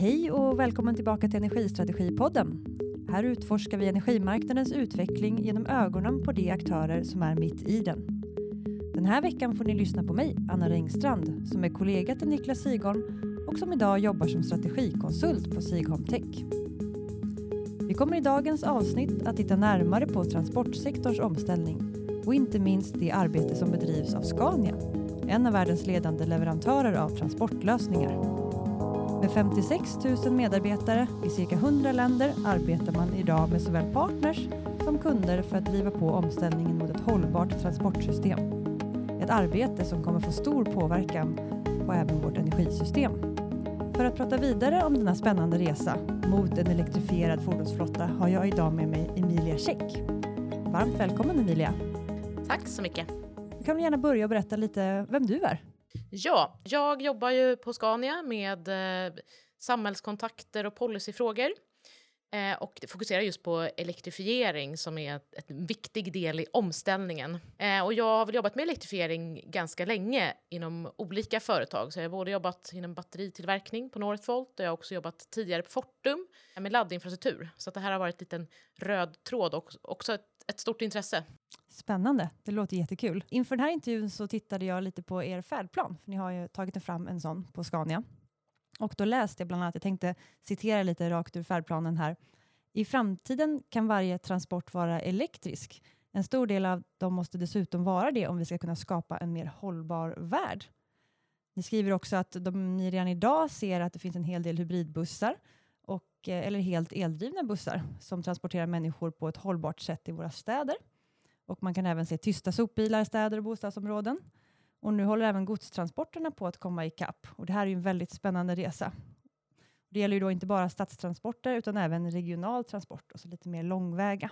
Hej och välkommen tillbaka till Energistrategipodden. Här utforskar vi energimarknadens utveckling genom ögonen på de aktörer som är mitt i den. Den här veckan får ni lyssna på mig, Anna Rengstrand, som är kollega till Niklas Sigholm och som idag jobbar som strategikonsult på Sigholm Tech. Vi kommer i dagens avsnitt att titta närmare på transportsektorns omställning och inte minst det arbete som bedrivs av Scania, en av världens ledande leverantörer av transportlösningar. Med 56 000 medarbetare i cirka 100 länder arbetar man idag med såväl partners som kunder för att driva på omställningen mot ett hållbart transportsystem. Ett arbete som kommer få stor påverkan på även vårt energisystem. För att prata vidare om denna spännande resa mot en elektrifierad fordonsflotta har jag idag med mig Emilia Käck. Varmt välkommen Emilia. Tack så mycket. Du kan gärna börja berätta lite vem du är. Ja, jag jobbar ju på Scania med eh, samhällskontakter och policyfrågor. Eh, och fokuserar just på elektrifiering som är en viktig del i omställningen. Eh, och jag har väl jobbat med elektrifiering ganska länge inom olika företag. Så jag har både jobbat inom batteritillverkning på Northvolt och jag har också jobbat tidigare på Fortum med laddinfrastruktur. Så det här har varit en liten röd tråd och också ett, ett stort intresse. Spännande, det låter jättekul. Inför den här intervjun så tittade jag lite på er färdplan, för ni har ju tagit fram en sån på Scania. Och då läste jag bland annat, jag tänkte citera lite rakt ur färdplanen här. I framtiden kan varje transport vara elektrisk. En stor del av dem måste dessutom vara det om vi ska kunna skapa en mer hållbar värld. Ni skriver också att de, ni redan idag ser att det finns en hel del hybridbussar och, eh, eller helt eldrivna bussar som transporterar människor på ett hållbart sätt i våra städer. Och man kan även se tysta sopbilar i städer och bostadsområden. Och nu håller även godstransporterna på att komma ikapp. Och det här är ju en väldigt spännande resa. Det gäller ju då inte bara stadstransporter utan även regional transport, alltså lite mer långväga.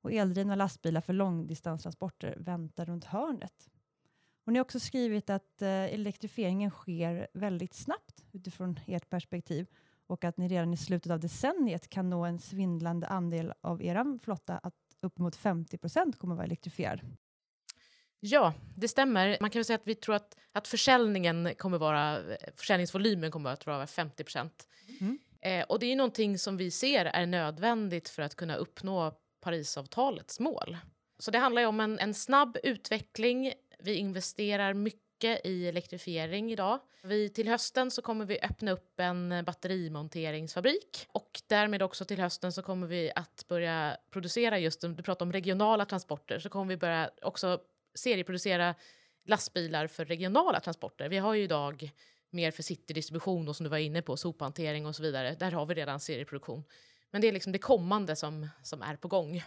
Och eldrivna lastbilar för långdistanstransporter väntar runt hörnet. Och ni har också skrivit att eh, elektrifieringen sker väldigt snabbt utifrån ert perspektiv och att ni redan i slutet av decenniet kan nå en svindlande andel av er flotta att uppemot 50 procent kommer att vara elektrifierad. Ja, det stämmer. Man kan säga att vi tror att, att försäljningen kommer vara, försäljningsvolymen kommer att vara 50 procent. Mm. Eh, och det är någonting som vi ser är nödvändigt för att kunna uppnå Parisavtalets mål. Så det handlar om en, en snabb utveckling. Vi investerar mycket i elektrifiering idag. Vi, till hösten så kommer vi öppna upp en eh, batterimonteringsfabrik och därmed också till hösten så kommer vi att börja producera just, du pratar om regionala transporter, så kommer vi börja också serieproducera lastbilar för regionala transporter. Vi har ju idag mer för citydistribution och som du var inne på, sophantering och så vidare. Där har vi redan serieproduktion. Men det är liksom det kommande som, som är på gång.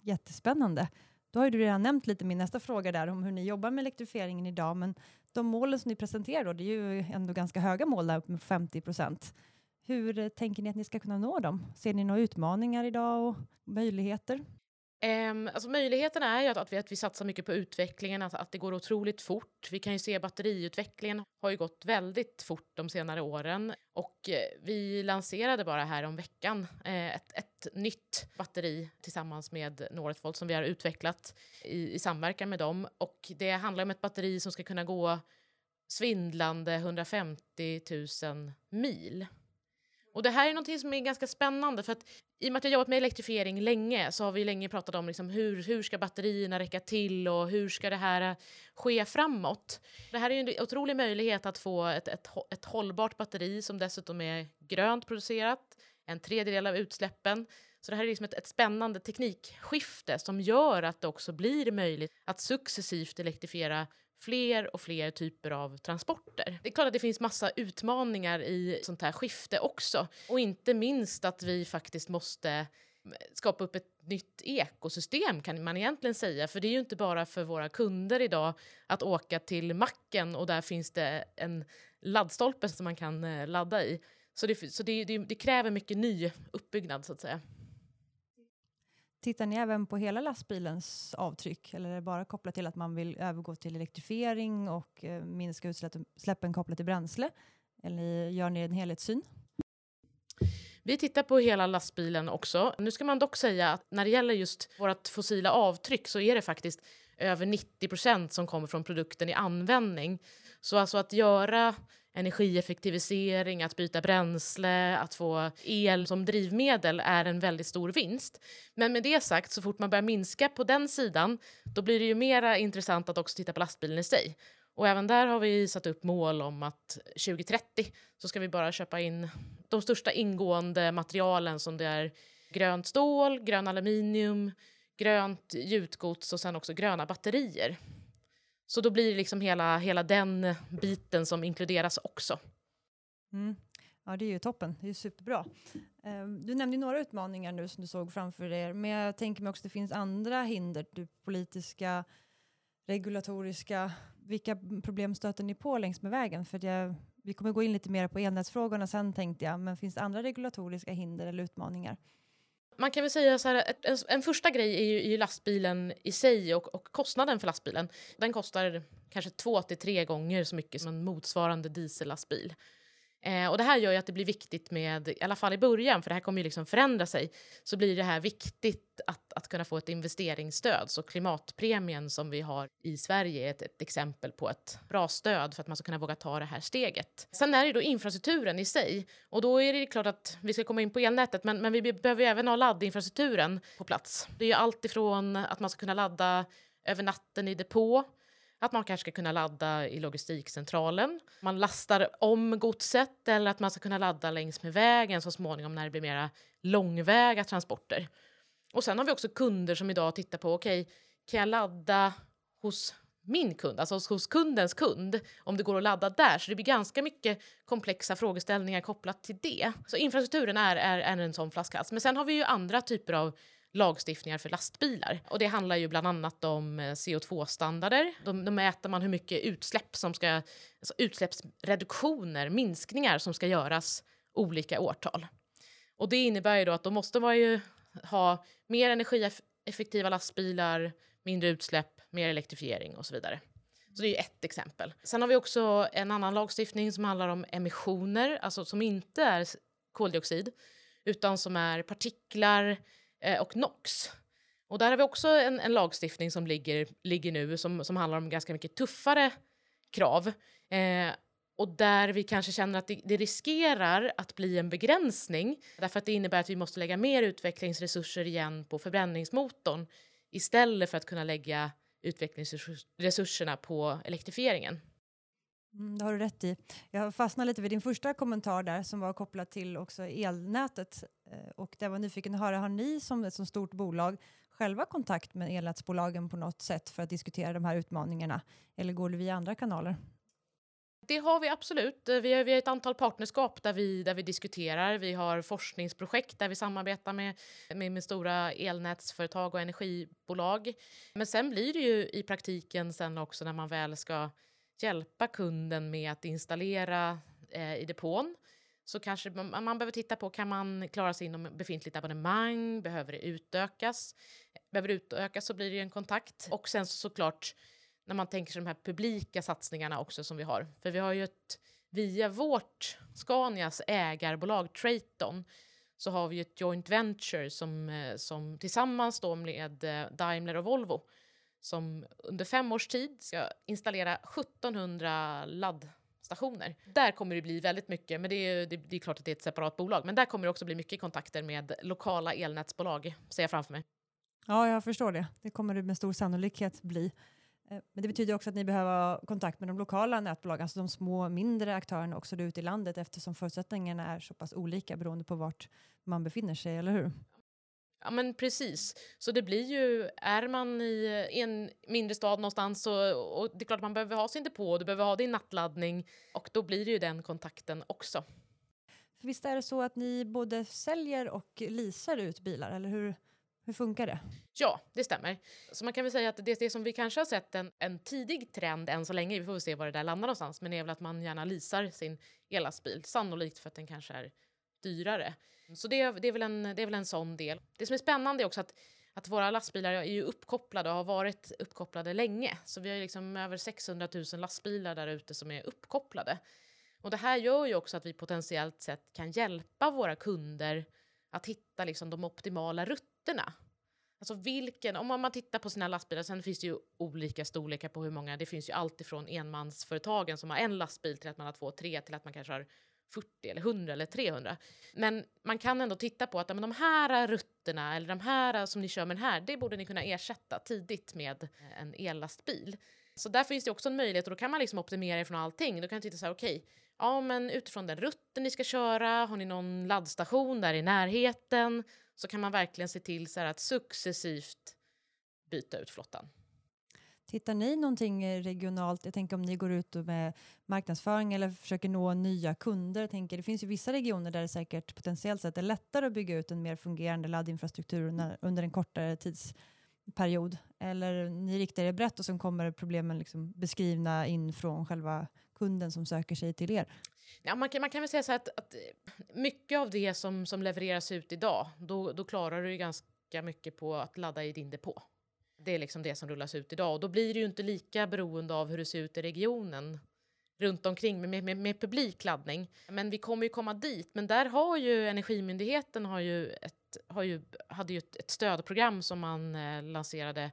Jättespännande. Då har du redan nämnt lite min nästa fråga där om hur ni jobbar med elektrifieringen idag, men de målen som ni presenterar då, det är ju ändå ganska höga mål där uppe med 50 procent. Hur eh, tänker ni att ni ska kunna nå dem? Ser ni några utmaningar idag och möjligheter? Um, alltså möjligheten är ju att, att, vi, att vi satsar mycket på utvecklingen, att, att det går otroligt fort. Vi kan ju se batteriutvecklingen har ju gått väldigt fort de senare åren och eh, vi lanserade bara här om veckan eh, ett, ett nytt batteri tillsammans med Northvolt som vi har utvecklat i, i samverkan med dem och det handlar om ett batteri som ska kunna gå svindlande 150 000 mil. Och det här är något som är ganska spännande för att i och med att jag jobbat med elektrifiering länge så har vi länge pratat om liksom hur, hur ska batterierna räcka till och hur ska det här eh, ske framåt. Det här är en otrolig möjlighet att få ett, ett, ett hållbart batteri som dessutom är grönt producerat, en tredjedel av utsläppen. Så det här är liksom ett, ett spännande teknikskifte som gör att det också blir möjligt att successivt elektrifiera fler och fler typer av transporter. Det är klart att det finns massa utmaningar i sånt här skifte också. Och inte minst att vi faktiskt måste eh, skapa upp ett nytt ekosystem kan man egentligen säga. För det är ju inte bara för våra kunder idag att åka till macken och där finns det en laddstolpe som man kan eh, ladda i. Så det, så det, det, det kräver mycket ny uppbyggnad så att säga. Tittar ni även på hela lastbilens avtryck eller är det bara kopplat till att man vill övergå till elektrifiering och eh, minska utsläppen kopplat till bränsle? Eller gör ni en helhetssyn? Vi tittar på hela lastbilen också. Nu ska man dock säga att när det gäller just vårt fossila avtryck så är det faktiskt över 90 procent som kommer från produkten i användning. Så alltså att göra energieffektivisering, att byta bränsle, att få el som drivmedel är en väldigt stor vinst. Men med det sagt, så fort man börjar minska på den sidan, då blir det ju mer intressant att också titta på lastbilen i sig. Och även där har vi satt upp mål om att 2030 så ska vi bara köpa in de största ingående materialen som det är grönt stål, grön aluminium, grönt gjutgods och sen också gröna batterier. Så då blir det liksom hela, hela den biten som inkluderas också. Mm. Ja, det är ju toppen. Det är superbra. Ehm, du nämnde några utmaningar nu som du såg framför er, men jag tänker mig också att det finns andra hinder, typ politiska, regulatoriska. Vilka problem stöter ni på längs med vägen? För jag, vi kommer gå in lite mer på elnätsfrågorna sen tänkte jag, men finns det andra regulatoriska hinder eller utmaningar? Man kan väl säga så här, en, en första grej är ju, är ju lastbilen i sig och, och, kostnaden för lastbilen. Den kostar kanske två till tre gånger så mycket som en motsvarande diesellastbil. Eh, och det här gör ju att det blir viktigt med, i alla fall i början, för det här kommer ju liksom förändra sig, så blir det här viktigt att, att kunna få ett investeringsstöd. Så klimatpremien som vi har i Sverige är ett, ett, exempel på ett bra stöd för att man ska kunna våga ta det här steget. Sen är det då infrastrukturen i sig och då är det klart att vi ska komma in på elnätet, men, men vi behöver även ha laddinfrastrukturen på plats. Det är ju allt ifrån att man ska kunna ladda över natten i depå att man kanske ska kunna ladda i logistikcentralen. Man lastar om godset eller att man ska kunna ladda längs med vägen så småningom när det blir mera långväga transporter. Och sen har vi också kunder som idag tittar på, okej, okay, kan jag ladda hos min kund, alltså hos kundens kund, om det går att ladda där. Så det blir ganska mycket komplexa frågeställningar kopplat till det. Så infrastrukturen är, är, är en sån flaskhals. Men sen har vi ju andra typer av lagstiftningar för lastbilar. Och det handlar ju bland annat om eh, CO2-standarder. Då, då mäter man hur mycket utsläpp som ska, alltså utsläppsreduktioner, minskningar som ska göras olika årtal. Och det innebär ju då att då måste man ju ha mer energieffektiva lastbilar, mindre utsläpp, mer elektrifiering och så vidare. Så det är ett exempel. Sen har vi också en annan lagstiftning som handlar om emissioner, alltså som inte är koldioxid utan som är partiklar, eh, och NOx. Och där har vi också en, en lagstiftning som ligger, ligger nu som, som handlar om ganska mycket tuffare krav. Eh, och där vi kanske känner att det, det, riskerar att bli en begränsning därför att det innebär att vi måste lägga mer utvecklingsresurser igen på förbränningsmotorn istället för att kunna lägga utvecklingsresurserna på elektrifieringen. Mm, det har du rätt i. Jag fastnade lite vid din första kommentar där som var kopplad till också elnätet. Eh, och där var nyfiken att höra, har ni som ett så stort bolag själva kontakt med elnätsbolagen på något sätt för att diskutera de här utmaningarna? Eller går det via andra kanaler? Det har vi absolut. Eh, vi har, vi har ett antal partnerskap där vi, där vi diskuterar. Vi har forskningsprojekt där vi samarbetar med, med, med stora elnätsföretag och energibolag. Men sen blir det ju i praktiken sen också när man väl ska hjälpa kunden med att installera eh, i depån så kanske man, man, behöver titta på kan man klara sig inom befintligt abonnemang, behöver det utökas? Behöver det utökas så blir det en kontakt. Och sen så, såklart när man tänker sig de här publika satsningarna också som vi har. För vi har ju ett, via vårt Scanias ägarbolag Traton så har vi ett joint venture som, eh, som tillsammans då med eh, Daimler och Volvo som under fem års tid ska installera 1700 laddstationer. Där kommer det bli väldigt mycket, men det är, det, det är klart att det är ett separat bolag, men där kommer det också bli mycket kontakter med lokala elnätsbolag, ser jag framför mig. Ja, jag förstår det. Det kommer det med stor sannolikhet bli. Eh, men det betyder också att ni behöver ha kontakt med de lokala nätbolagen, alltså de små mindre aktörerna också ute i landet eftersom förutsättningarna är så pass olika beroende på vart man befinner sig, eller hur? Ja men precis. Så det blir ju, är man i en mindre stad någonstans så, och det är klart att man behöver ha sin depå, du behöver ha din nattladdning och då blir det ju den kontakten också. För visst är det så att ni både säljer och leasar ut bilar, eller hur, hur funkar det? Ja, det stämmer. Så man kan väl säga att det, det som vi kanske har sett en, en tidig trend än så länge, vi får väl se var det där landar någonstans, men det är väl att man gärna leasar sin ellastbil, sannolikt för att den kanske är dyrare. Så det, det, är väl en, det är väl en sån del. Det som är spännande är också att, att våra lastbilar är ju uppkopplade och har varit uppkopplade länge. Så vi har liksom över 600 000 lastbilar där ute som är uppkopplade. Och det här gör ju också att vi potentiellt sett kan hjälpa våra kunder att hitta liksom de optimala rutterna. Alltså vilken, om man tittar på sina lastbilar, sen finns det ju olika storlekar på hur många, det finns ju alltifrån enmansföretagen som har en lastbil till att man har två, tre, till att man kanske har 40 eller 100 eller 300. Men man kan ändå titta på att men de här rutterna eller de här som ni kör med den här, det borde ni kunna ersätta tidigt med en ellastbil. Så där finns det också en möjlighet och då kan man liksom optimera ifrån allting. Då kan man titta så här, okej, okay, ja men utifrån den rutten ni ska köra, har ni någon laddstation där i närheten? Så kan man verkligen se till så att successivt byta ut flottan. Tittar ni någonting eh, regionalt? Jag tänker om ni går ut med marknadsföring eller försöker nå nya kunder. Jag tänker, det finns ju vissa regioner där det säkert potentiellt sett är lättare att bygga ut en mer fungerande laddinfrastruktur under en kortare tidsperiod. Eller ni riktar er brett och sen kommer problemen liksom beskrivna in från själva kunden som söker sig till er. Ja, man, kan, man kan väl säga så att, att mycket av det som, som levereras ut idag, då, då klarar du ju ganska mycket på att ladda i din depå. Det är liksom det som rullas ut idag och då blir det ju inte lika beroende av hur det ser ut i regionen runt omkring med, med, med publik laddning. Men vi kommer ju komma dit. Men där har ju Energimyndigheten har ju ett, har ju, hade ju ett, ett stödprogram som man eh, lanserade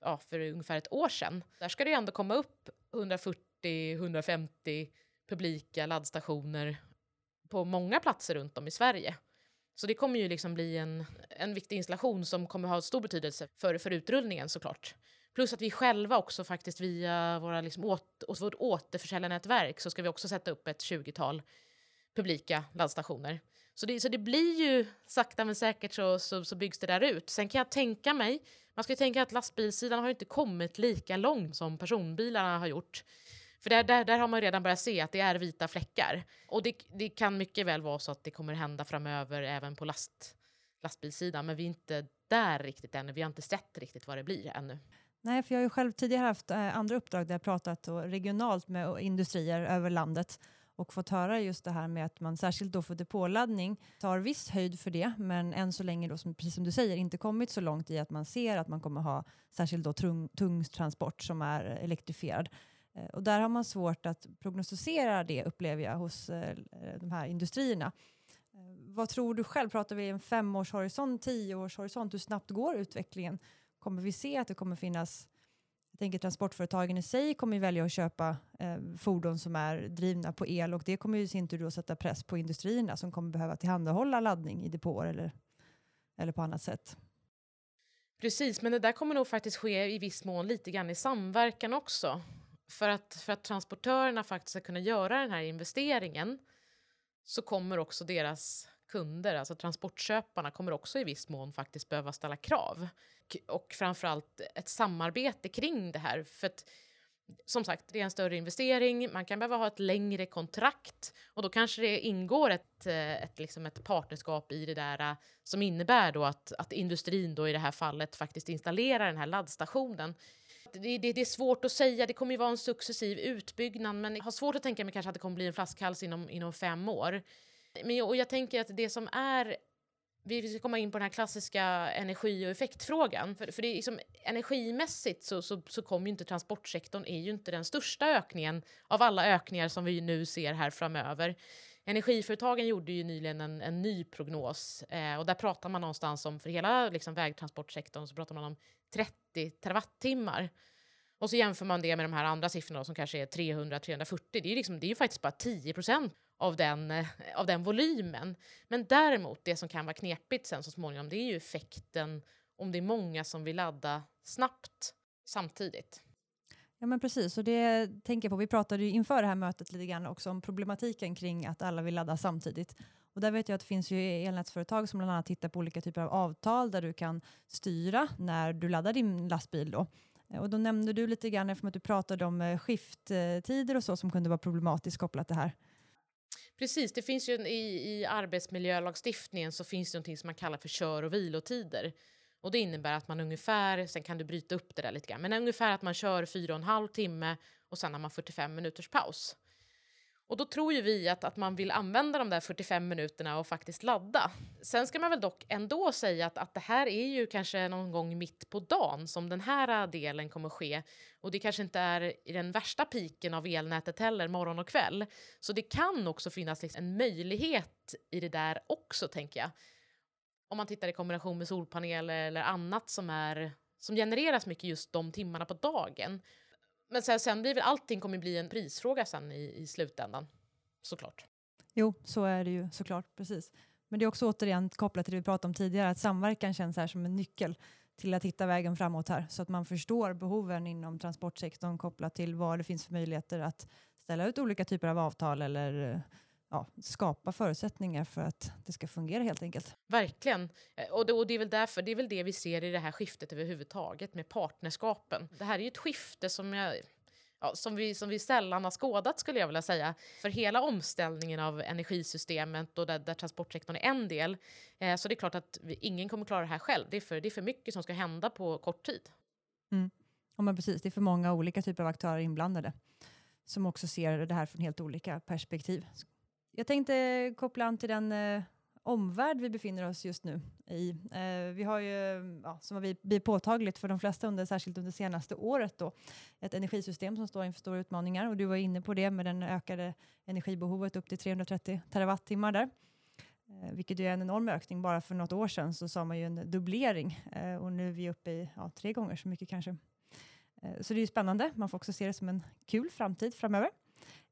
ja, för ungefär ett år sedan. Där ska det ju ändå komma upp 140-150 publika laddstationer på många platser runt om i Sverige. Så det kommer ju liksom bli en, en viktig installation som kommer ha stor betydelse för, för utrullningen såklart. Plus att vi själva också faktiskt via våra liksom åt, vårt återförsäljarnätverk så ska vi också sätta upp ett 20-tal publika laddstationer. Så det, så det blir ju sakta men säkert så, så, så, byggs det där ut. Sen kan jag tänka mig, man ska ju tänka att lastbilssidan har inte kommit lika långt som personbilarna har gjort. För där, där, där har man redan börjat se att det är vita fläckar. Och det, det kan mycket väl vara så att det kommer hända framöver även på last, lastbilssidan. Men vi är inte där riktigt ännu. Vi har inte sett riktigt vad det blir ännu. Nej, för jag har ju själv tidigare haft eh, andra uppdrag där jag pratat regionalt med industrier över landet och fått höra just det här med att man särskilt då för depåladdning tar viss höjd för det, men än så länge då, som, precis som du säger, inte kommit så långt i att man ser att man kommer ha särskilt då tung, tung transport som är elektrifierad. Eh, och där har man svårt att prognostisera det upplever jag hos eh, de här industrierna. Eh, vad tror du själv? Pratar vi en femårshorisont, tioårshorisont? Hur snabbt går utvecklingen? Kommer vi se att det kommer finnas jag tänker transportföretagen i sig kommer ju välja att köpa eh, fordon som är drivna på el och det kommer ju i sin tur då sätta press på industrierna som kommer behöva tillhandahålla laddning i depåer eller, eller på annat sätt. Precis, men det där kommer nog faktiskt ske i viss mån lite grann i samverkan också. För att, för att transportörerna faktiskt ska kunna göra den här investeringen så kommer också deras kunder, alltså transportköparna, kommer också i viss mån faktiskt behöva ställa krav. Och framförallt ett samarbete kring det här. För att, som sagt, det är en större investering, man kan behöva ha ett längre kontrakt och då kanske det ingår ett, eh, ett, liksom ett partnerskap i det där eh, som innebär då att, att industrin då i det här fallet faktiskt installerar den här laddstationen det, det, det, är svårt att säga, det kommer ju vara en successiv utbyggnad men jag har svårt att tänka mig kanske att det kommer bli en flaskhals inom, inom fem år. Men, och jag tänker att det som är vi ska komma in på den här klassiska energi och effektfrågan. För, för det är liksom, energimässigt så, så, så kommer ju inte transportsektorn är ju inte den största ökningen av alla ökningar som vi nu ser här framöver. Energiföretagen gjorde ju nyligen en, en ny prognos eh, och där pratar man någonstans om, för hela liksom, vägtransportsektorn så pratar man om 30 terawattimmar. Och så jämför man det med de här andra siffrorna som kanske är 300-340. Det är ju liksom, det är faktiskt bara 10 procent av den, eh, av den volymen. Men däremot, det som kan vara knepigt sen så småningom, det är ju effekten om det är många som vill ladda snabbt samtidigt. Ja men precis, och det tänker jag på. Vi pratade ju inför det här mötet lite grann också om problematiken kring att alla vill ladda samtidigt. Och där vet jag att det finns ju elnätsföretag som bland annat tittar på olika typer av avtal där du kan styra när du laddar din lastbil. Då. Eh, och då nämnde du lite grann, eftersom att du pratade om eh, skifttider och så som kunde vara problematiskt kopplat till det här. Precis, det finns ju i, i arbetsmiljölagstiftningen så finns det någonting som man kallar för kör och vilotider. Och det innebär att man ungefär, sen kan du bryta upp det där lite grann, men ungefär att man kör fyra och en halv timme och sen har man 45 minuters paus. Och då tror ju vi att, att man vill använda de där 45 minuterna och faktiskt ladda. Sen ska man väl dock ändå säga att, att det här är ju kanske någon gång mitt på dagen som den här delen kommer ske. Och det kanske inte är i den värsta piken av elnätet heller, morgon och kväll. Så det kan också finnas liksom en möjlighet i det där också, tänker jag. Om man tittar i kombination med solpaneler eller annat som, är, som genereras mycket just de timmarna på dagen. Men sen, sen blir väl allting kommer bli en prisfråga sen i, i slutändan, såklart. Jo, så är det ju såklart, precis. Men det är också återigen kopplat till det vi pratade om tidigare, att samverkan känns här som en nyckel till att hitta vägen framåt här, så att man förstår behoven inom transportsektorn kopplat till vad det finns för möjligheter att ställa ut olika typer av avtal eller ja, skapa förutsättningar för att det ska fungera helt enkelt. Verkligen. Eh, och det, och det, är väl därför, det är väl det vi ser i det här skiftet överhuvudtaget med partnerskapen. Det här är ju ett skifte som jag ja, som, vi, som vi sällan har skådat skulle jag vilja säga. För hela omställningen av energisystemet och där, där transportsektorn är en del. Eh, så det är klart att vi, ingen kommer klara det här själv. Det är, för, det är för mycket som ska hända på kort tid. Mm. Ja, men precis, det är för många olika typer av aktörer inblandade som också ser det här från helt olika perspektiv. Jag tänkte koppla an till den eh, omvärld vi befinner oss just nu i. Eh, vi har ju, ja, som har blivit påtagligt för de flesta, under, särskilt under senaste året, då, ett energisystem som står inför stora utmaningar. Och du var inne på det med den ökade energibehovet upp till 330 terawattimmar där. Eh, vilket är en enorm ökning. Bara för något år sedan så sa man ju en dubblering eh, och nu är vi uppe i ja, tre gånger så mycket kanske. Eh, så det är spännande. Man får också se det som en kul framtid framöver.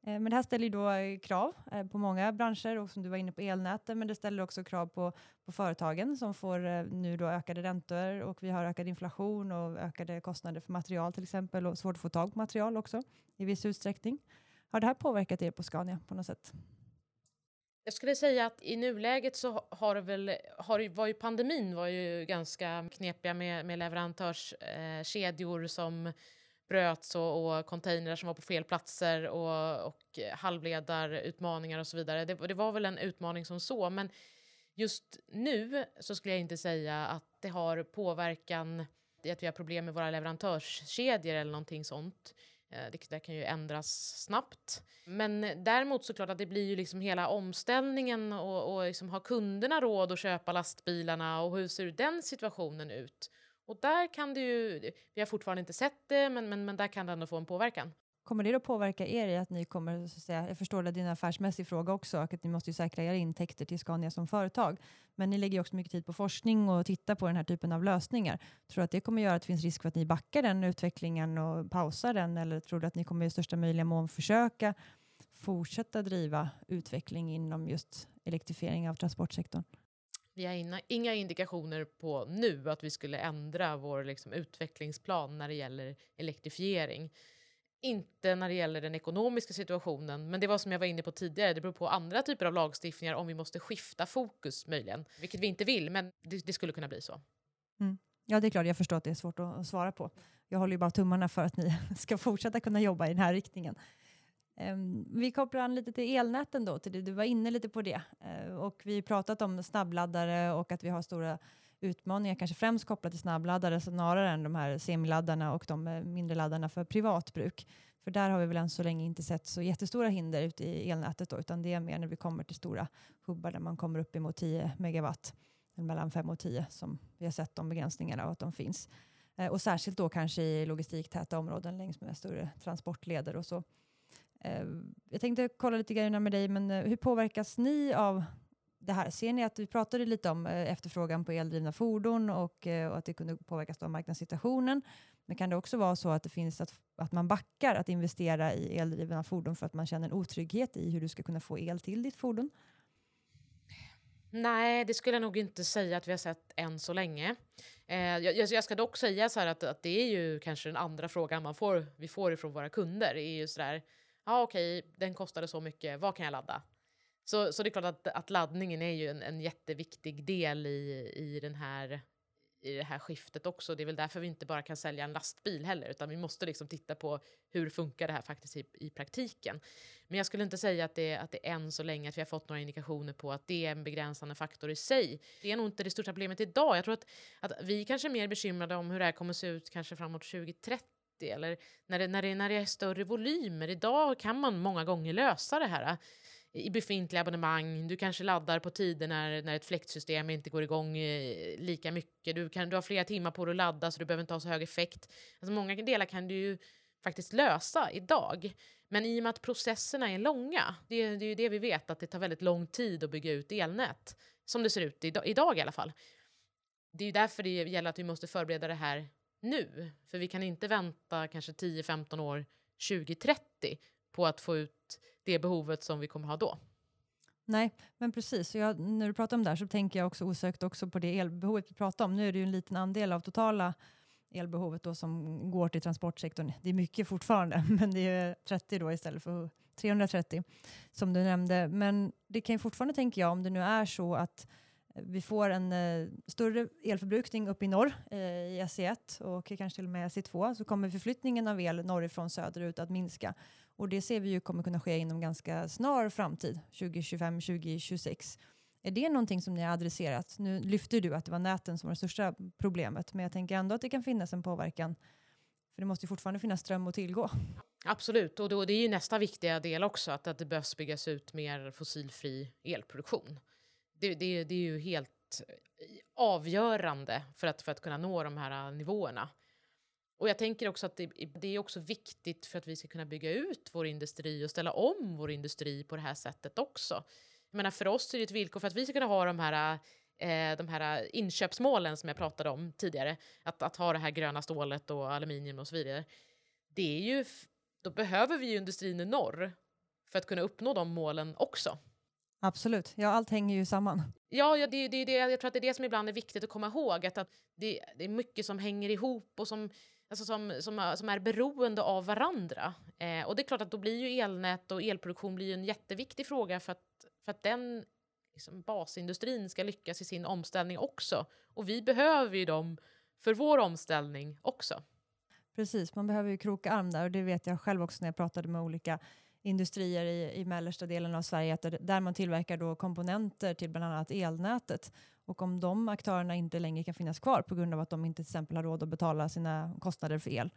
Eh, men det här ställer ju då eh, krav eh, på många branscher och som du var inne på elnäten, men det ställer också krav på, på företagen som får nu då ökade räntor och vi har ökad inflation och ökade kostnader för material till exempel och svårt att få tag på material också i viss utsträckning. Har det här påverkat er på Scania på något sätt? Jag skulle säga att i nuläget så har det väl, har, var ju pandemin var ju ganska knepiga med, med leverantörskedjor eh, som bröts och, och containrar som var på fel platser och, och halvledarutmaningar och så vidare. Det, det var väl en utmaning som så, men just nu så skulle jag inte säga att det har påverkan i att vi har problem med våra leverantörskedjor eller någonting sånt. Eh, det, det kan ju ändras snabbt. Men däremot såklart att det blir ju liksom hela omställningen och, och liksom har kunderna råd att köpa lastbilarna och hur ser den situationen ut? Och där kan det ju, vi har fortfarande inte sett det, men, men, men där kan det ändå få en påverkan. Kommer det att påverka er i att ni kommer, så att säga, jag förstår att det är en affärsmässig fråga också, att ni måste ju säkra era intäkter till Scania som företag. Men ni lägger också mycket tid på forskning och tittar på den här typen av lösningar. Tror du att det kommer göra att det finns risk för att ni backar den utvecklingen och pausar den? Eller tror du att ni kommer i största möjliga mån försöka fortsätta driva utveckling inom just elektrifiering av transportsektorn? Vi har inga, inga indikationer på nu att vi skulle ändra vår liksom, utvecklingsplan när det gäller elektrifiering. Inte när det gäller den ekonomiska situationen, men det var som jag var inne på tidigare, det beror på andra typer av lagstiftningar om vi måste skifta fokus möjligen, vilket vi inte vill, men det, det skulle kunna bli så. Mm. Ja, det är klart, jag förstår att det är svårt att svara på. Jag håller ju bara tummarna för att ni ska fortsätta kunna jobba i den här riktningen. Ehm, vi kopplar an lite till elnäten då, till det. du var inne lite på det. Ehm, och vi har pratat om snabbladdare och att vi har stora utmaningar, kanske främst kopplat till snabbladdare snarare än de här semiladdarna och de eh, mindre laddarna för privatbruk. För där har vi väl än så länge inte sett så jättestora hinder ute i elnätet då, utan det är mer när vi kommer till stora hubbar där man kommer upp emot 10 megawatt, mellan 5 och 10 som vi har sett de begränsningarna och att de finns. Ehm, och särskilt då kanske i logistiktäta områden längs med större transportleder och så. Eh, jag tänkte kolla lite grejerna med dig, men eh, hur påverkas ni av det här? Ser ni att vi pratade lite om eh, efterfrågan på eldrivna fordon och, eh, och att det kunde påverkas av marknadssituationen. Men kan det också vara så att det finns att, att man backar att investera i eldrivna fordon för att man känner en otrygghet i hur du ska kunna få el till ditt fordon? Nej, det skulle jag nog inte säga att vi har sett än så länge. Eh, jag, jag, ska dock säga så att, att det är ju kanske den andra frågan man får, vi får ifrån våra kunder. är ju så där, ah, okej, okay, den kostade så mycket, vad kan jag ladda? Så, så det är klart att, att laddningen är ju en, en jätteviktig del i, i, den här, i det här skiftet också. Det är väl därför vi inte bara kan sälja en lastbil heller, utan vi måste liksom titta på hur funkar det här faktiskt i, i praktiken. Men jag skulle inte säga att det, att det än så länge att vi har fått några indikationer på att det är en begränsande faktor i sig. Det är nog inte det största problemet idag. Jag tror att, att vi kanske är mer bekymrade om hur det här kommer se ut kanske framåt 2030 eller när det, när, det, när det är större volymer. Idag kan man många gånger lösa det här äh, i befintliga abonnemang. Du kanske laddar på tider när, när ett fläktsystem inte går igång eh, lika mycket. Du, kan, du har flera timmar på dig att ladda så du behöver inte ha så hög effekt. Alltså många delar kan du ju faktiskt lösa idag. Men i och med att processerna är långa, det, det är ju det vi vet, att det tar väldigt lång tid att bygga ut elnät, som det ser ut idag, idag i alla fall. Det är ju därför det gäller att vi måste förbereda det här nu. För vi kan inte vänta kanske 10-15 år 2030 på att få ut det behovet som vi kommer ha då. Nej, men precis. Jag, när du pratar om det här så tänker jag också osökt också på det elbehovet vi pratar om. Nu är det ju en liten andel av totala elbehovet då som går till transportsektorn. Det är mycket fortfarande, men det är 30 då istället för 330 som du nämnde. Men det kan ju fortfarande, tänker jag, om det nu är så att vi får en eh, större elförbrukning uppe i norr eh, i SE1 och kanske till och med SE2 så kommer förflyttningen av el norrifrån söderut att minska. Och det ser vi ju kommer kunna ske inom ganska snar framtid, 2025-2026. Är det någonting som ni har adresserat? Nu lyfter du att det var näten som var det största problemet, men jag tänker ändå att det kan finnas en påverkan. För det måste ju fortfarande finnas ström att tillgå. Absolut, och då, det är ju nästa viktiga del också, att, att det behövs byggas ut mer fossilfri elproduktion. Det, det, det är ju helt eh, avgörande för att, för att kunna nå de här eh, nivåerna. Och jag tänker också att det, det, är också viktigt för att vi ska kunna bygga ut vår industri och ställa om vår industri på det här sättet också. Jag menar, för oss är det ett villkor för att vi ska kunna ha de här, eh, eh de här inköpsmålen som jag pratade om tidigare, att, att ha det här gröna stålet och aluminium och så vidare. Det är ju, då behöver vi ju industrin i norr för att kunna uppnå de målen också. Absolut, ja allt hänger ju samman. Ja, ja det, det, det, jag tror att det är det som ibland är viktigt att komma ihåg, att, att det, det är mycket som hänger ihop och som alltså som, som, som är beroende av varandra. Eh, och det är klart att då blir ju elnät och elproduktion blir en jätteviktig fråga för att, för att den liksom, basindustrin ska lyckas i sin omställning också. Och vi behöver ju dem för vår omställning också. Precis, man behöver ju kroka arm där och det vet jag själv också när jag pratade med olika industrier i, i mellersta delen av Sverige, där man tillverkar då komponenter till bland annat elnätet. Och om de aktörerna inte längre kan finnas kvar på grund av att de inte till exempel har råd att betala sina kostnader för el,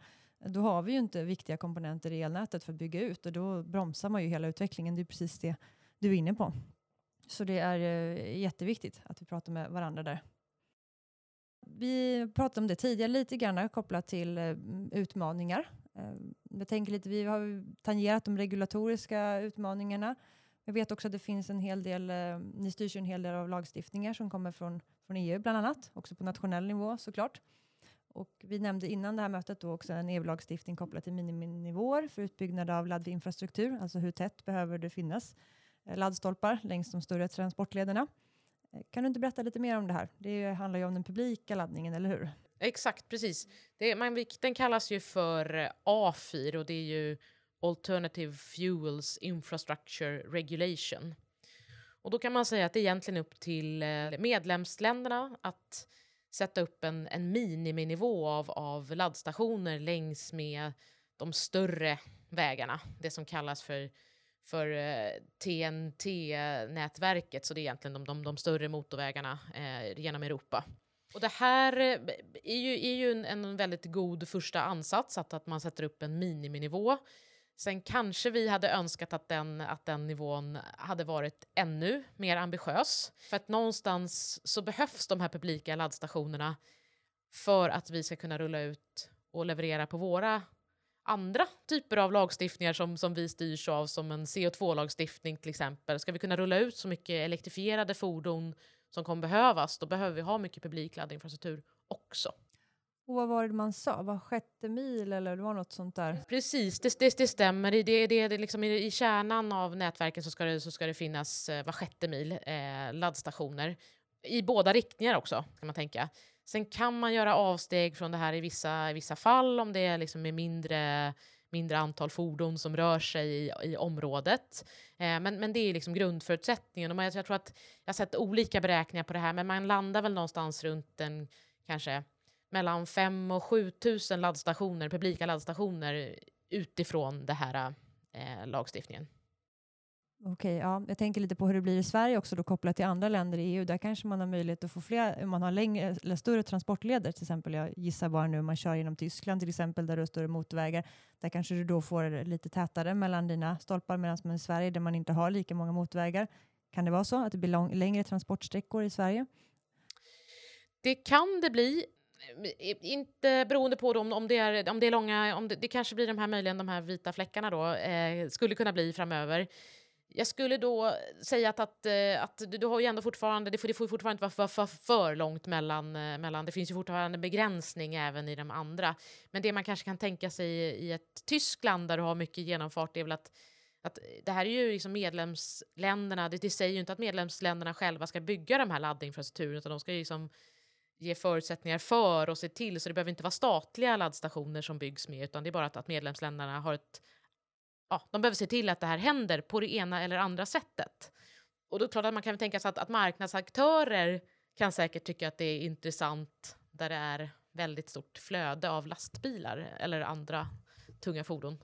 då har vi ju inte viktiga komponenter i elnätet för att bygga ut och då bromsar man ju hela utvecklingen. Det är precis det du är inne på. Så det är eh, jätteviktigt att vi pratar med varandra där. Vi pratade om det tidigare lite grann kopplat till eh, utmaningar. Eh, jag tänker lite, vi har tangerat de regulatoriska utmaningarna. Jag vet också att det finns en hel del, eh, ni styrs en hel del av lagstiftningar som kommer från, från EU bland annat, också på nationell nivå såklart. Och vi nämnde innan det här mötet då också en EU-lagstiftning kopplat till miniminivåer för utbyggnad av laddinfrastruktur, alltså hur tätt behöver det finnas eh, laddstolpar längs de större transportlederna. Kan du inte berätta lite mer om det här? Det handlar ju om den publika laddningen, eller hur? Exakt, precis. Det, man, den kallas ju för eh, AFIR och det är ju Alternative Fuels Infrastructure Regulation. Och då kan man säga att det är egentligen upp till eh, medlemsländerna att sätta upp en, en miniminivå av, av laddstationer längs med de större vägarna, det som kallas för, för eh, TNT-nätverket, så det är egentligen de, de, de större motorvägarna eh, genom Europa. Och det här eh, är ju, är ju en, en väldigt god första ansats, att, att man sätter upp en miniminivå. Sen kanske vi hade önskat att den, att den nivån hade varit ännu mer ambitiös. För att någonstans så behövs de här publika laddstationerna för att vi ska kunna rulla ut och leverera på våra andra typer av lagstiftningar som, som vi styrs av, som en CO2-lagstiftning till exempel. Ska vi kunna rulla ut så mycket elektrifierade fordon som kommer behövas, då behöver vi ha mycket publik laddinfrastruktur också. Och vad var det man sa? Var sjätte mil eller det var något sånt där? Precis, det, det, det stämmer. Det, det, det, liksom i, I kärnan av nätverken så ska det, så ska det finnas eh, var sjätte mil eh, laddstationer. I båda riktningar också, kan man tänka. Sen kan man göra avsteg från det här i vissa, i vissa fall om det är liksom med mindre, mindre antal fordon som rör sig i, i området. Eh, men, men det är liksom grundförutsättningen. Och man, jag tror att jag har sett olika beräkningar på det här, men man landar väl någonstans runt en kanske mellan 5 och 7 000 laddstationer, publika laddstationer utifrån den här eh, lagstiftningen. Okej, okay, ja. jag tänker lite på hur det blir i Sverige också då kopplat till andra länder i EU. Där kanske man har möjlighet att få fler, om man har längre eller större transportleder till exempel. Jag gissar bara nu om man kör genom Tyskland till exempel där du har större motorvägar. Där kanske du då får lite tätare mellan dina stolpar medan man i Sverige där man inte har lika många motorvägar. Kan det vara så att det blir lång, längre transportsträckor i Sverige? Det kan det bli. Inte beroende på om, om, det är, om det är långa, om det, det, kanske blir de här möjligen de här vita fläckarna då, eh, skulle kunna bli framöver. Jag skulle då säga att, att, eh, att du har ju ändå fortfarande, det får, det får fortfarande inte vara för, för, för långt mellan, eh, mellan, det finns ju fortfarande begränsning även i de andra. Men det man kanske kan tänka sig i, i ett Tyskland där du har mycket genomfart är väl att att det här är ju liksom medlemsländerna, det, det säger ju inte att medlemsländerna själva ska bygga de här laddinfrastrukturen utan de ska ju liksom ge förutsättningar för och se till så det behöver inte vara statliga laddstationer som byggs med utan det är bara att, att medlemsländerna har ett ja, de behöver se till att det här händer på det ena eller andra sättet. Och då är det klart att man kan tänka sig att, att marknadsaktörer kan säkert tycka att det är intressant där det är väldigt stort flöde av lastbilar eller andra tunga fordon.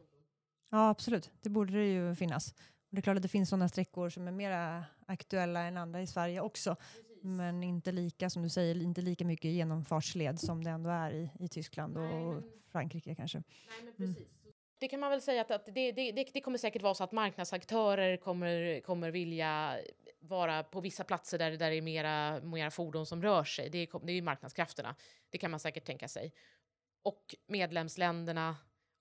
Ja, absolut. Det borde det ju finnas. Det är klart att det finns sådana sträckor som är mer aktuella än andra i Sverige också. Precis. Men inte lika, som du säger, inte lika mycket genomfartsled som det ändå är i, i Tyskland och Nej, men... Frankrike kanske. Nej, men precis. Mm det kan man väl säga att, att det, det, det, det, kommer säkert vara så att marknadsaktörer kommer, kommer vilja vara på vissa platser där, där det är mera, mera fordon som rör sig. Det är, det är marknadskrafterna. Det kan man säkert tänka sig. Och medlemsländerna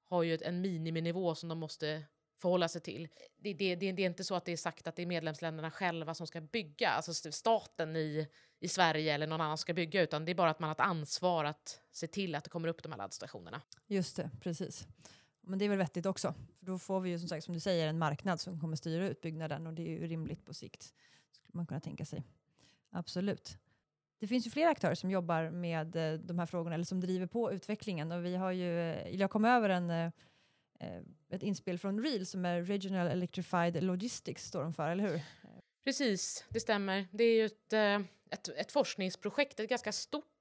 har ju en miniminivå som de måste förhålla sig till. Det, det, det, det, är inte så att det är sagt att det är medlemsländerna själva som ska bygga, alltså staten i, i Sverige eller någon annan ska bygga, utan det är bara att man har ett ansvar att se till att det kommer upp de här laddstationerna. Just det, precis. Men det är väl vettigt också. För då får vi ju som sagt, som du säger, en marknad som kommer styra utbyggnaden och det är ju rimligt på sikt. Skulle man kunna tänka sig. Absolut. Det finns ju flera aktörer som jobbar med eh, de här frågorna eller som driver på utvecklingen och vi har ju, eh, jag kom över en, eh, ett inspel från REAL som är Regional Electrified Logistics står de för, eller hur? Precis, det stämmer. Det är ju ett, ett, ett forskningsprojekt, ett ganska stort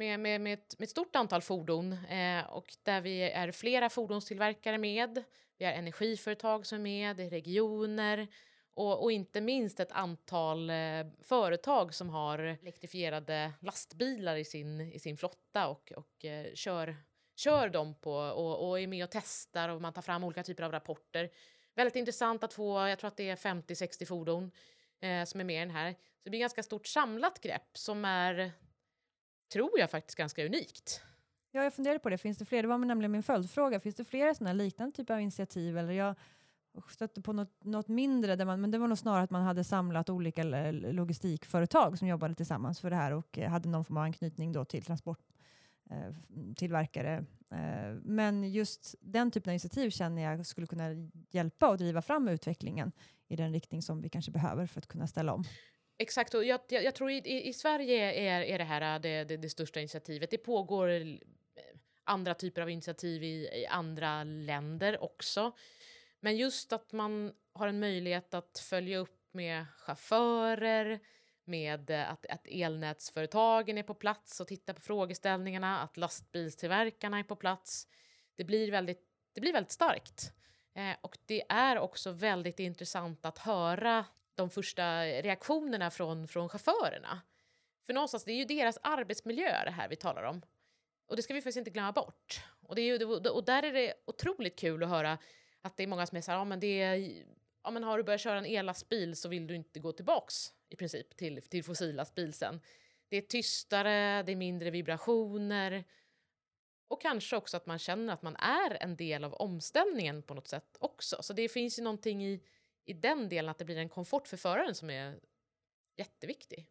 med, med, med, ett, med ett stort antal fordon eh, och där vi är flera fordonstillverkare med. Vi har energiföretag som är med, regioner och, och inte minst ett antal eh, företag som har elektrifierade lastbilar i sin, i sin flotta och, och eh, kör, kör dem på och, och är med och testar och man tar fram olika typer av rapporter. Väldigt intressant att få, jag tror att det är 50-60 fordon eh, som är med i den här. Så det blir ett ganska stort samlat grepp som är tror jag faktiskt ganska unikt. Ja, jag funderade på det. Finns det fler? Det var nämligen min följdfråga. Finns det flera sådana liknande typer av initiativ? Eller jag stötte på något, något mindre, där man, men det var nog snarare att man hade samlat olika logistikföretag som jobbade tillsammans för det här och eh, hade någon form av anknytning då till transporttillverkare. Eh, eh, men just den typen av initiativ känner jag skulle kunna hjälpa och driva fram utvecklingen i den riktning som vi kanske behöver för att kunna ställa om. Exakt, och jag, jag, jag tror i, i, Sverige är, är det här äh, det, det, det, största initiativet. Det pågår eh, andra typer av initiativ i, i, andra länder också. Men just att man har en möjlighet att följa upp med chaufförer, med eh, att, att elnätsföretagen är på plats och tittar på frågeställningarna, att lastbilstillverkarna är på plats. Det blir väldigt, det blir väldigt starkt. Eh, och det är också väldigt intressant att höra de första reaktionerna från, från chaufförerna. För någonstans, det är ju deras arbetsmiljö det här vi talar om. Och det ska vi faktiskt inte glömma bort. Och, det är ju, och där är det otroligt kul att höra att det är många som är så här, ja men det är, ja men har du börjat köra en ellastbil så vill du inte gå tillbaks i princip till, till fossilastbil sen. Det är tystare, det är mindre vibrationer och kanske också att man känner att man är en del av omställningen på något sätt också. Så det finns ju någonting i i den delen att det blir en komfort för föraren som är jätteviktig.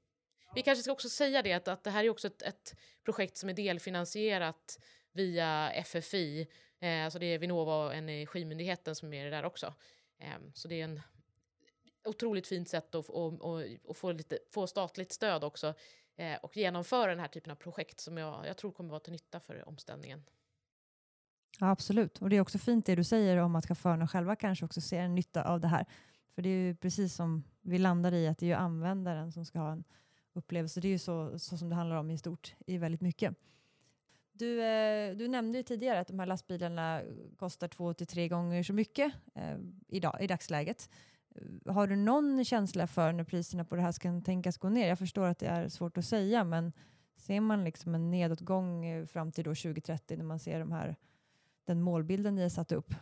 Vi kanske ska också säga det att, att det här är också ett, ett projekt som är delfinansierat via FFI, eh, alltså det är Vinnova och Energimyndigheten som är med i det där också. Eh, så det är en otroligt fint sätt att, att, att, att få, lite, få statligt stöd också eh, och genomföra den här typen av projekt som jag, jag tror kommer vara till nytta för omställningen. Ja, absolut. Och det är också fint det du säger om att chaufförerna själva kanske också ser en nytta av det här. För det är ju precis som vi landar i att det är ju användaren som ska ha en upplevelse. Det är ju så, så som det handlar om i stort i väldigt mycket. Du, eh, du nämnde ju tidigare att de här lastbilarna kostar två till tre gånger så mycket eh, idag, i dagsläget. Eh, har du någon känsla för när priserna på det här ska tänkas gå ner? Jag förstår att det är svårt att säga, men ser man liksom en nedåtgång eh, fram till då 2030 när man ser de här den målbilden ni har satt upp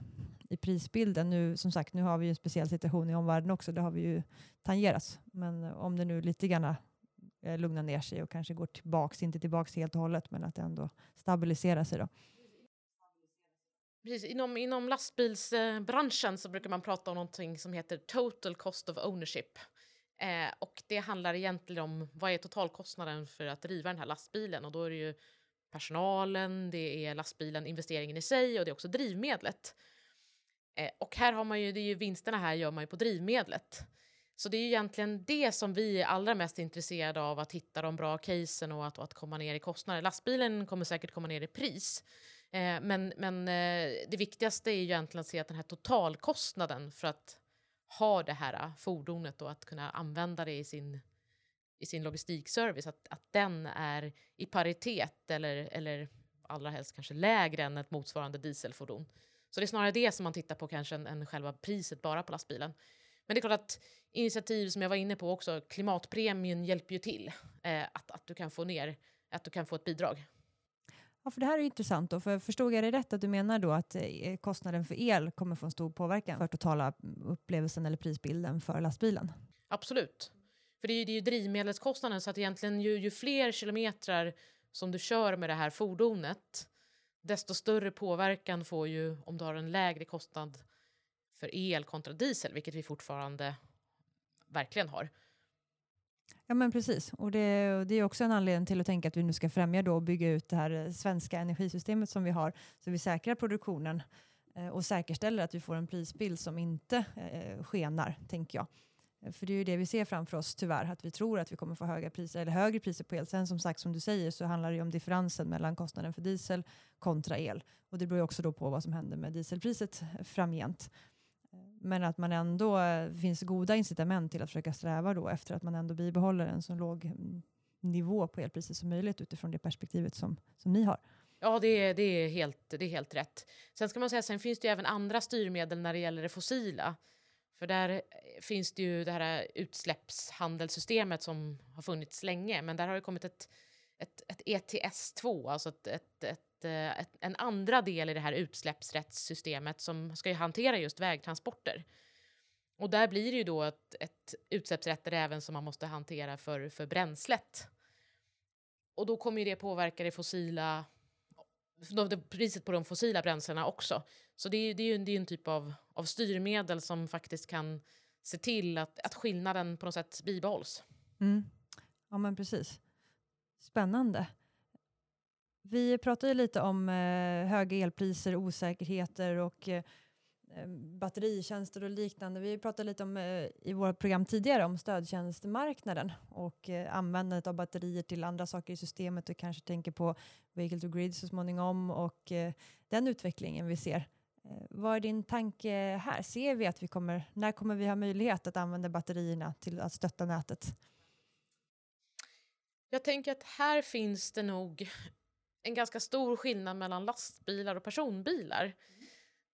i prisbilden. Nu, som sagt, nu har vi ju en speciell situation i omvärlden också. Det har vi ju tangerats. Men eh, om det nu lite grann eh, lugnar ner sig och kanske går tillbaks, inte tillbaks helt och hållet, men att det ändå stabiliserar sig då. Precis, inom, inom lastbilsbranschen så brukar man prata om någonting som heter total cost of ownership. Eh, och det handlar egentligen om vad är totalkostnaden för att driva den här lastbilen och då är det ju personalen, det är lastbilen, investeringen i sig och det är också drivmedlet. Eh, och här har man ju, det är ju vinsterna här gör man ju på drivmedlet. Så det är ju egentligen det som vi är allra mest intresserade av, att hitta de bra casen och att, och att komma ner i kostnader. Lastbilen kommer säkert komma ner i pris. Eh, men men eh, det viktigaste är ju egentligen att se att den här totalkostnaden för att ha det här eh, fordonet och att kunna använda det i sin, i sin logistikservice, att, att den är i paritet eller, eller allra helst kanske lägre än ett motsvarande dieselfordon. Så det är snarare det som man tittar på kanske än, än själva priset bara på lastbilen. Men det är klart att initiativ som jag var inne på också, klimatpremien hjälper ju till eh, att, att du kan få ner, att du kan få ett bidrag. Ja, för det här är intressant då, för förstod jag det rätt att du menar då att eh, kostnaden för el kommer få en stor påverkan för totala upplevelsen eller prisbilden för lastbilen? Absolut. För det är ju, det är ju drivmedelskostnaden så att egentligen ju, ju fler kilometrar som du kör med det här fordonet desto större påverkan får ju om du har en lägre kostnad för el kontra diesel, vilket vi fortfarande verkligen har. Ja men precis, och det, det, är också en anledning till att tänka att vi nu ska främja då och bygga ut det här eh, svenska energisystemet som vi har, så vi säkrar produktionen eh, och säkerställer att vi får en prisbild som inte eh, eh skenar, tänker jag. Eh, för det är ju det vi ser framför oss tyvärr, att vi tror att vi kommer få höga priser, eller högre priser på el. Sen som sagt, som du säger, så handlar det ju om differensen mellan kostnaden för diesel kontra el. Och det beror ju också då på vad som händer med dieselpriset framgent. Men att man ändå eh, finns goda incitament till att försöka sträva då efter att man ändå bibehåller en så låg mm, nivå på elpriset som möjligt utifrån det perspektivet som, som ni har. Ja, det är, det, är helt, det är helt rätt. Sen ska man säga, sen finns det ju även andra styrmedel när det gäller det fossila. För där eh, finns det ju det här eh, utsläppshandelssystemet som har funnits länge, men där har det kommit ett, ett, ett ETS2, alltså ett, ett, ett, eh, ett, en andra del i det här utsläppsrättssystemet som ska hantera just vägtransporter. Och där blir det ju då ett, ett utsläppsrätter även som man måste hantera för, för bränslet. Och då kommer ju det påverka det fossila priset på de fossila bränslena också. Så det är, det är ju en, det är en typ av, av styrmedel som faktiskt kan se till att, att skillnaden på något sätt bibehålls. Mm. Ja, men precis. Spännande. Vi pratade lite om eh, höga elpriser, osäkerheter och Eh, Eh, batteritjänster och liknande. Vi pratade lite om eh, i våra program tidigare om stödtjänstmarknaden och eh, användandet av batterier till andra saker i systemet och kanske tänker på vehicle to grid så småningom och den utvecklingen vi ser. Vad är din tanke här? Ser vi att vi kommer, när kommer vi ha möjlighet att använda batterierna till att stötta nätet? Jag tänker att här finns det nog en ganska stor skillnad mellan lastbilar och personbilar.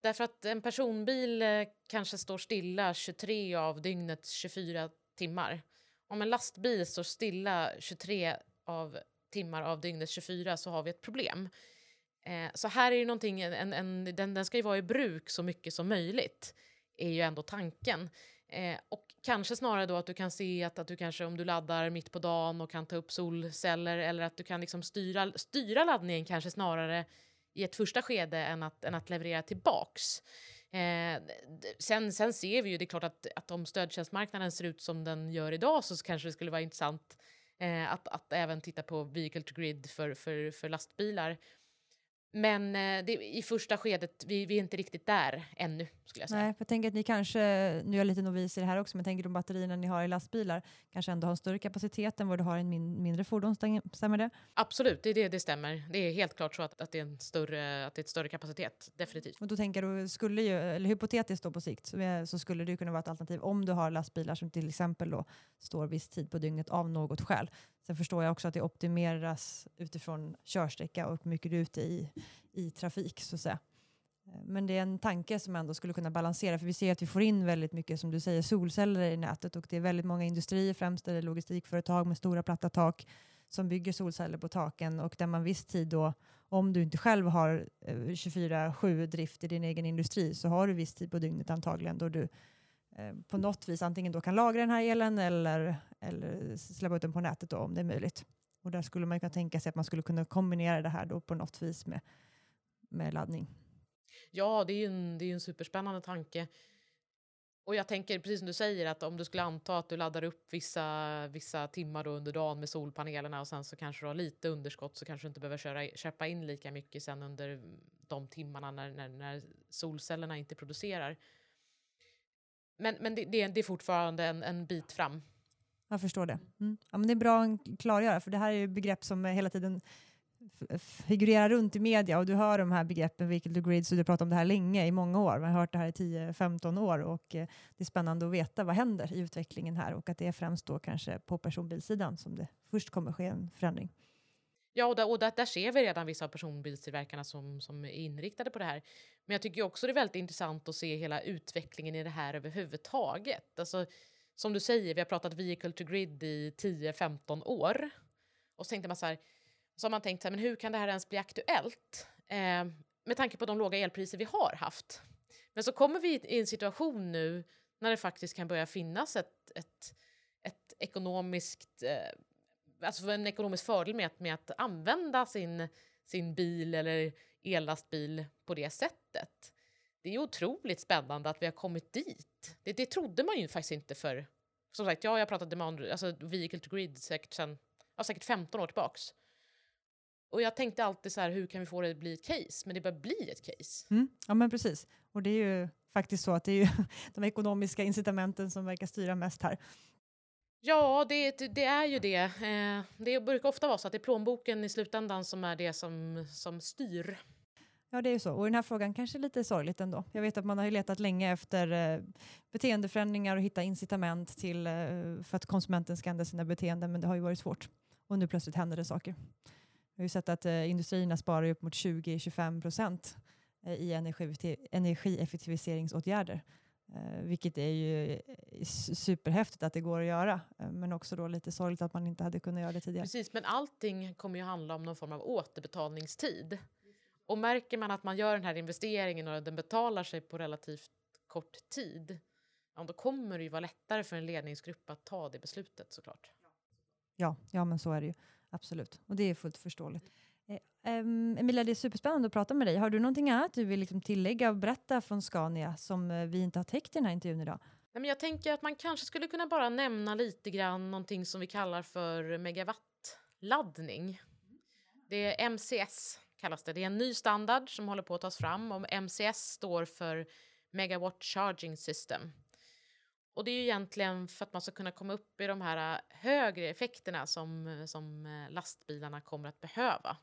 Därför att en personbil eh, kanske står stilla 23 av dygnets 24 timmar. Om en lastbil står stilla 23 av timmar av dygnets 24 så har vi ett problem. Eh, så här är ju någonting, en, en, den, den ska ju vara i bruk så mycket som möjligt, är ju ändå tanken. Eh, och kanske snarare då att du kan se att, att du kanske om du laddar mitt på dagen och kan ta upp solceller eller att du kan liksom styra, styra laddningen kanske snarare i ett första skede än att, än att leverera tillbaks. Eh, sen, sen ser vi ju, det är klart att, att om stödtjänstmarknaden ser ut som den gör idag så kanske det skulle vara intressant eh, att, att även titta på vehicle to grid för, för, för lastbilar. Men eh, det, i första skedet, vi, vi, är inte riktigt där ännu. skulle jag säga. Nej, jag tänker att ni kanske, nu är jag lite novis i det här också, men tänker de batterierna ni har i lastbilar kanske ändå har en större kapacitet än vad du har i en min, mindre fordon, stämmer det? Absolut, det, det, det stämmer. Det är helt klart så att, att, det är en större, att det är ett större kapacitet, definitivt. Och då tänker du, skulle ju, eller hypotetiskt då på sikt, så, så skulle det kunna vara ett alternativ om du har lastbilar som till exempel då står viss tid på dygnet av något skäl. Sen förstår jag också att det optimeras utifrån körsträcka och hur mycket du är ute i, i trafik så att säga. Men det är en tanke som ändå skulle kunna balansera, för vi ser att vi får in väldigt mycket, som du säger, solceller i nätet och det är väldigt många industrier, främst eller logistikföretag med stora platta tak som bygger solceller på taken och där man viss tid då, om du inte själv har eh, 24-7-drift i din egen industri, så har du viss tid på dygnet antagligen då du Eh, på något vis antingen då kan lagra den här elen eller, eller släppa ut den på nätet då, om det är möjligt. Och där skulle man kunna tänka sig att man skulle kunna kombinera det här då på något vis med, med laddning. Ja, det är ju en, det är en superspännande tanke. Och jag tänker, precis som du säger, att om du skulle anta att du laddar upp vissa, vissa timmar då under dagen med solpanelerna och sen så kanske du har lite underskott så kanske du inte behöver köra, köpa in lika mycket sen under de timmarna när, när, när solcellerna inte producerar. Men, men det, det, det är fortfarande en, en bit fram. Jag förstår det. Mm. Ja, men det är bra att klargöra, för det här är ju begrepp som hela tiden figurerar runt i media och du hör de här begreppen, vehicle to grid, så du har pratat om det här länge, i många år. Man har hört det här i 10-15 år och eh, det är spännande att veta vad händer i utvecklingen här och att det är främst då kanske på personbilsidan som det först kommer ske en förändring. Ja, och, där, och där, där ser vi redan vissa av personbilstillverkarna som, som är inriktade på det här. Men jag tycker också det är väldigt intressant att se hela utvecklingen i det här överhuvudtaget. Alltså, som du säger, vi har pratat vehicle to grid i 10-15 år. Och så tänkte man så här, så har man tänkt så här, men hur kan det här ens bli aktuellt? Eh, med tanke på de låga elpriser vi har haft. Men så kommer vi i en situation nu när det faktiskt kan börja finnas ett, ett, ett ekonomiskt, eh, alltså en ekonomisk fördel med att, med att använda sin, sin bil eller ellastbil på det sättet. Det är otroligt spännande att vi har kommit dit. Det, det trodde man ju faktiskt inte för... Som sagt, ja, jag har pratat demand, alltså vehicle to grid säkert sen, ja, säkert 15 år tillbaks. Och jag tänkte alltid så här, hur kan vi få det att bli ett case? Men det börjar bli ett case. Mm, ja, men precis. Och det är ju faktiskt så att det är ju de ekonomiska incitamenten som verkar styra mest här. Ja, det, det är ju det. Eh, det brukar ofta vara så att det är plånboken i slutändan som är det som, som styr. Ja, det är ju så. Och den här frågan kanske är lite sorgligt ändå. Jag vet att man har letat länge efter eh, beteendeförändringar och hitta incitament till, eh, för att konsumenten ska ändra sina beteenden, men det har ju varit svårt. Och nu plötsligt händer det saker. Vi har ju sett att industrierna sparar upp mot 20-25 procent i energi, energieffektiviseringsåtgärder. Eh, vilket är ju eh, superhäftigt att det går att göra, eh, men också då lite sorgligt att man inte hade kunnat göra det tidigare. Precis, men allting kommer ju handla om någon form av återbetalningstid. Och märker man att man gör den här investeringen och den betalar sig på relativt kort tid, ja, då kommer det ju vara lättare för en ledningsgrupp att ta det beslutet såklart. Ja, ja men så är det ju. Absolut, och det är fullt förståeligt. Um, Emilia, det är superspännande att prata med dig. Har du någonting annat du vill liksom tillägga och berätta från Scania som eh, vi inte har täckt i den här intervjun idag? Nej, men jag tänker att man kanske skulle kunna bara nämna lite grann någonting som vi kallar för megawattladdning. Det är MCS kallas det. Det är en ny standard som håller på att tas fram och MCS står för Megawatt Charging System. Och det är ju egentligen för att man ska kunna komma upp i de här eh, högre effekterna som, som lastbilarna kommer att behöva.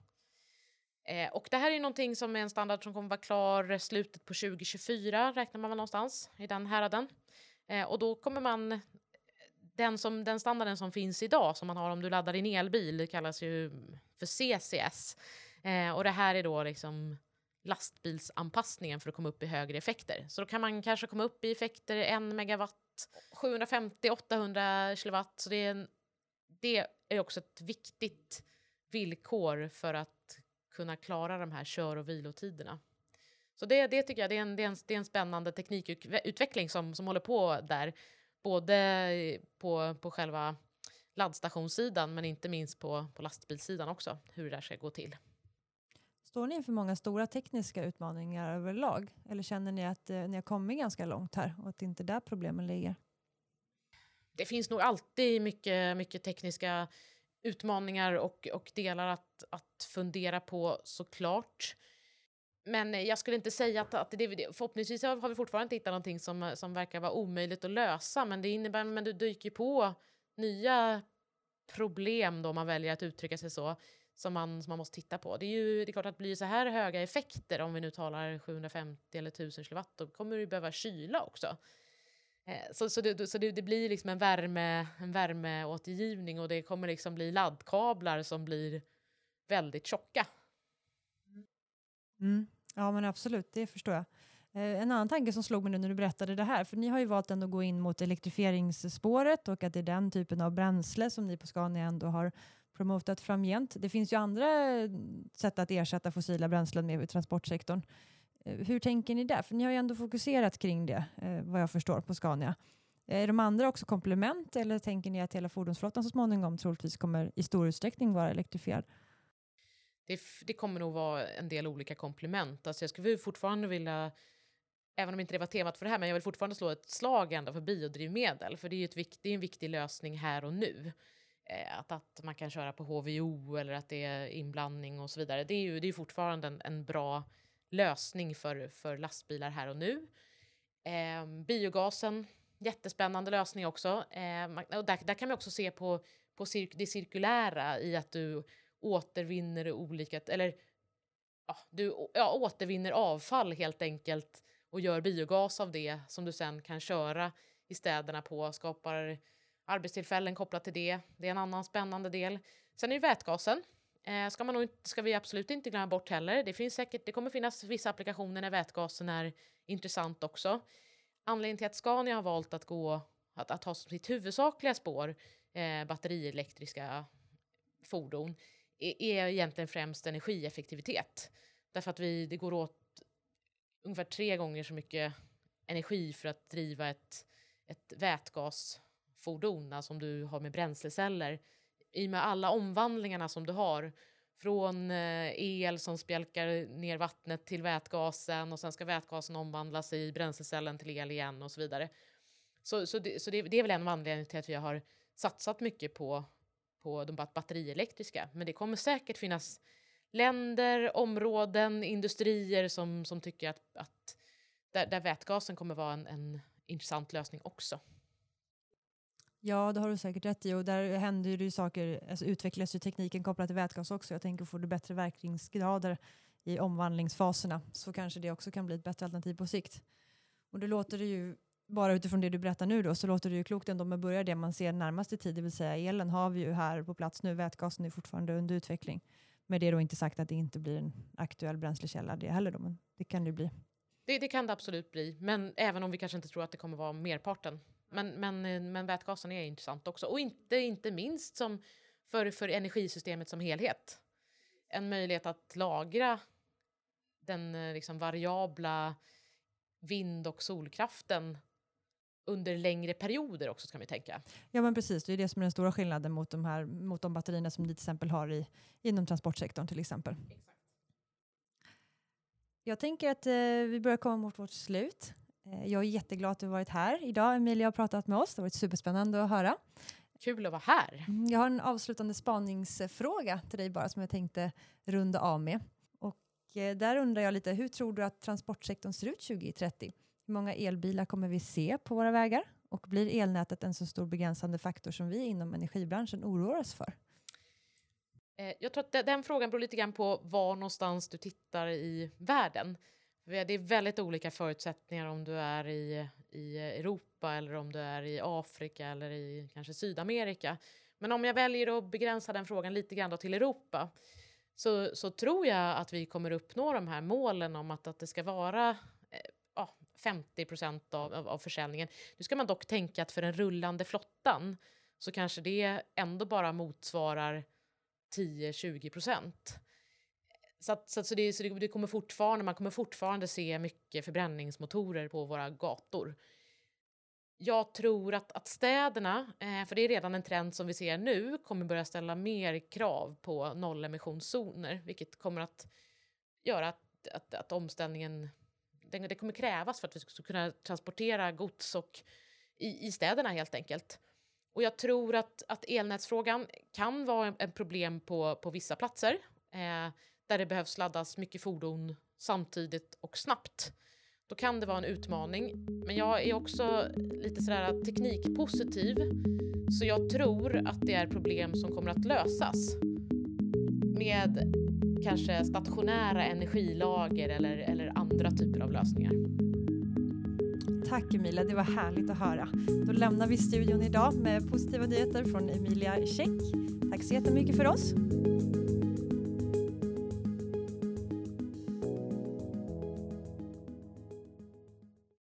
Eh, och det här är någonting som är en standard som kommer vara klar slutet på 2024 räknar man väl någonstans i den häraden. Eh, och då kommer man den, som, den standarden som finns idag som man har om du laddar din elbil kallas ju för CCS. Eh, och det här är då liksom lastbilsanpassningen för att komma upp i högre effekter. Så då kan man kanske komma upp i effekter 1 megawatt 750-800 kilowatt. Så det är, en, det är också ett viktigt villkor för att kunna klara de här kör och vilotiderna. Så det, det tycker jag det är, en, det, är en, det är en spännande teknikutveckling som, som håller på där. Både på, på själva laddstationssidan men inte minst på, på lastbilssidan också, hur det där ska gå till. Står ni inför många stora tekniska utmaningar överlag? Eller känner ni att eh, ni har kommit ganska långt här och att det inte är där problemen ligger? Det finns nog alltid mycket, mycket tekniska utmaningar och, och delar att, att fundera på såklart. Men jag skulle inte säga att, att det, förhoppningsvis har vi fortfarande inte hittat någonting som, som verkar vara omöjligt att lösa, men det innebär, men du dyker på nya problem då om man väljer att uttrycka sig så som man, som man måste titta på. Det är ju det är klart att blir så här höga effekter, om vi nu talar 750 eller 1000 kilowatt, då kommer du behöva kyla också. Eh, så, så, det, så det, det, blir liksom en, värme, en värmeåtergivning och det kommer liksom bli laddkablar som blir väldigt tjocka. Mm. Ja men absolut, det förstår jag. Eh, en annan tanke som slog mig nu när du berättade det här, för ni har ju valt att gå in mot elektrifieringsspåret och att det är den typen av bränsle som ni på Scania ändå har promotat framgent. Det finns ju andra sätt att ersätta fossila bränslen med i transportsektorn. Eh, hur tänker ni där? För ni har ju ändå fokuserat kring det, eh, vad jag förstår, på Scania. Eh, är de andra också komplement eller tänker ni att hela fordonsflottan så småningom troligtvis kommer i stor utsträckning vara elektrifierad? det, det kommer nog vara en del olika komplement. Alltså jag skulle fortfarande vilja, även om inte det var temat för det här, men jag vill fortfarande slå ett slag ändå för biodrivmedel, för det är ju ett vikt, det är en viktig lösning här och nu. Att, att man kan köra på HVO eller att det är inblandning och så vidare. Det är ju det är fortfarande en, en bra lösning för, för lastbilar här och nu. Eh, biogasen, jättespännande lösning också. Eh, och där, där kan vi också se på, på cir det cirkulära i att du återvinner olika, eller ja, du ja, återvinner avfall helt enkelt och gör biogas av det som du sen kan köra i städerna på, skapar arbetstillfällen kopplat till det. Det är en annan spännande del. Sen är det vätgasen. Eh, ska, man nog, ska vi absolut inte glömma bort heller. Det, finns säkert, det kommer finnas vissa applikationer när vätgasen är intressant också. Anledningen till att Scania har valt att, gå, att, att ha som sitt huvudsakliga spår eh, batterielektriska fordon är, är egentligen främst energieffektivitet. Därför att vi, det går åt ungefär tre gånger så mycket energi för att driva ett, ett vätgasfordon, alltså om du har med bränsleceller. I och med alla omvandlingarna som du har, från eh, el som spjälkar ner vattnet till vätgasen och sen ska vätgasen omvandlas i bränslecellen till el igen och så vidare. Så, så, det, så det, det är väl en av anledningarna till att vi har satsat mycket på på de batterielektriska. Men det kommer säkert finnas länder, områden, industrier som, som tycker att, att där, där vätgasen kommer vara en, en intressant lösning också. Ja, det har du säkert rätt i och där händer ju saker, alltså utvecklas ju tekniken kopplat till vätgas också. Jag tänker får du bättre verkningsgrader i omvandlingsfaserna så kanske det också kan bli ett bättre alternativ på sikt. Och det låter det ju bara utifrån det du berättar nu då, så låter det ju klokt ändå med börja det man ser närmaste tid, det vill säga elen har vi ju här på plats nu, vätgasen är fortfarande under utveckling. Med det då inte sagt att det inte blir en aktuell bränslekälla det heller då, men det kan det bli. Det, det, kan det absolut bli, men även om vi kanske inte tror att det kommer vara merparten. Men, men, men vätgasen är intressant också, och inte, inte minst som för, för energisystemet som helhet. En möjlighet att lagra den eh, liksom variabla vind och solkraften under längre perioder också kan vi tänka. Ja men precis, det är det som är den stora skillnaden mot de, här, mot de batterierna som ni till exempel har i, inom transportsektorn till exempel. Exakt. Jag tänker att eh, vi börjar komma mot vårt slut. Eh, jag är jätteglad att du varit här idag. Emilia har pratat med oss. Det har varit superspännande att höra. Kul att vara här. Mm, jag har en avslutande spaningsfråga till dig bara som jag tänkte runda av med. Och eh, där undrar jag lite, hur tror du att transportsektorn ser ut 2030? Hur många elbilar kommer vi se på våra vägar? Och blir elnätet en så stor begränsande faktor som vi inom energibranschen oroar oss för? Eh, jag tror att den frågan beror lite grann på var någonstans du tittar i världen. Det är väldigt olika förutsättningar om du är i, i Europa eller om du är i Afrika eller i kanske Sydamerika. Men om jag väljer att begränsa den frågan lite grann till Europa så, så tror jag att vi kommer uppnå de här målen om att, att det ska vara eh, 50 procent av, av, av försäljningen. Nu ska man dock tänka att för den rullande flottan så kanske det ändå bara motsvarar 10-20 procent. Så, att, så, att, så, det, så det, kommer fortfarande, man kommer fortfarande se mycket förbränningsmotorer på våra gator. Jag tror att, att städerna, eh, för det är redan en trend som vi ser nu, kommer börja ställa mer krav på nollemissionszoner, vilket kommer att göra att, att, att omställningen det, det kommer krävas för att vi ska kunna transportera gods och i, i städerna helt enkelt. Och jag tror att, att elnätsfrågan kan vara ett problem på, på vissa platser eh, där det behövs laddas mycket fordon samtidigt och snabbt. Då kan det vara en utmaning. Men jag är också lite sådär teknikpositiv. Så jag tror att det är problem som kommer att lösas med kanske stationära energilager eller, eller andra typer av lösningar. Tack Emilia, det var härligt att höra. Då lämnar vi studion idag med positiva nyheter från Emilia Käck. Tack så jättemycket för oss.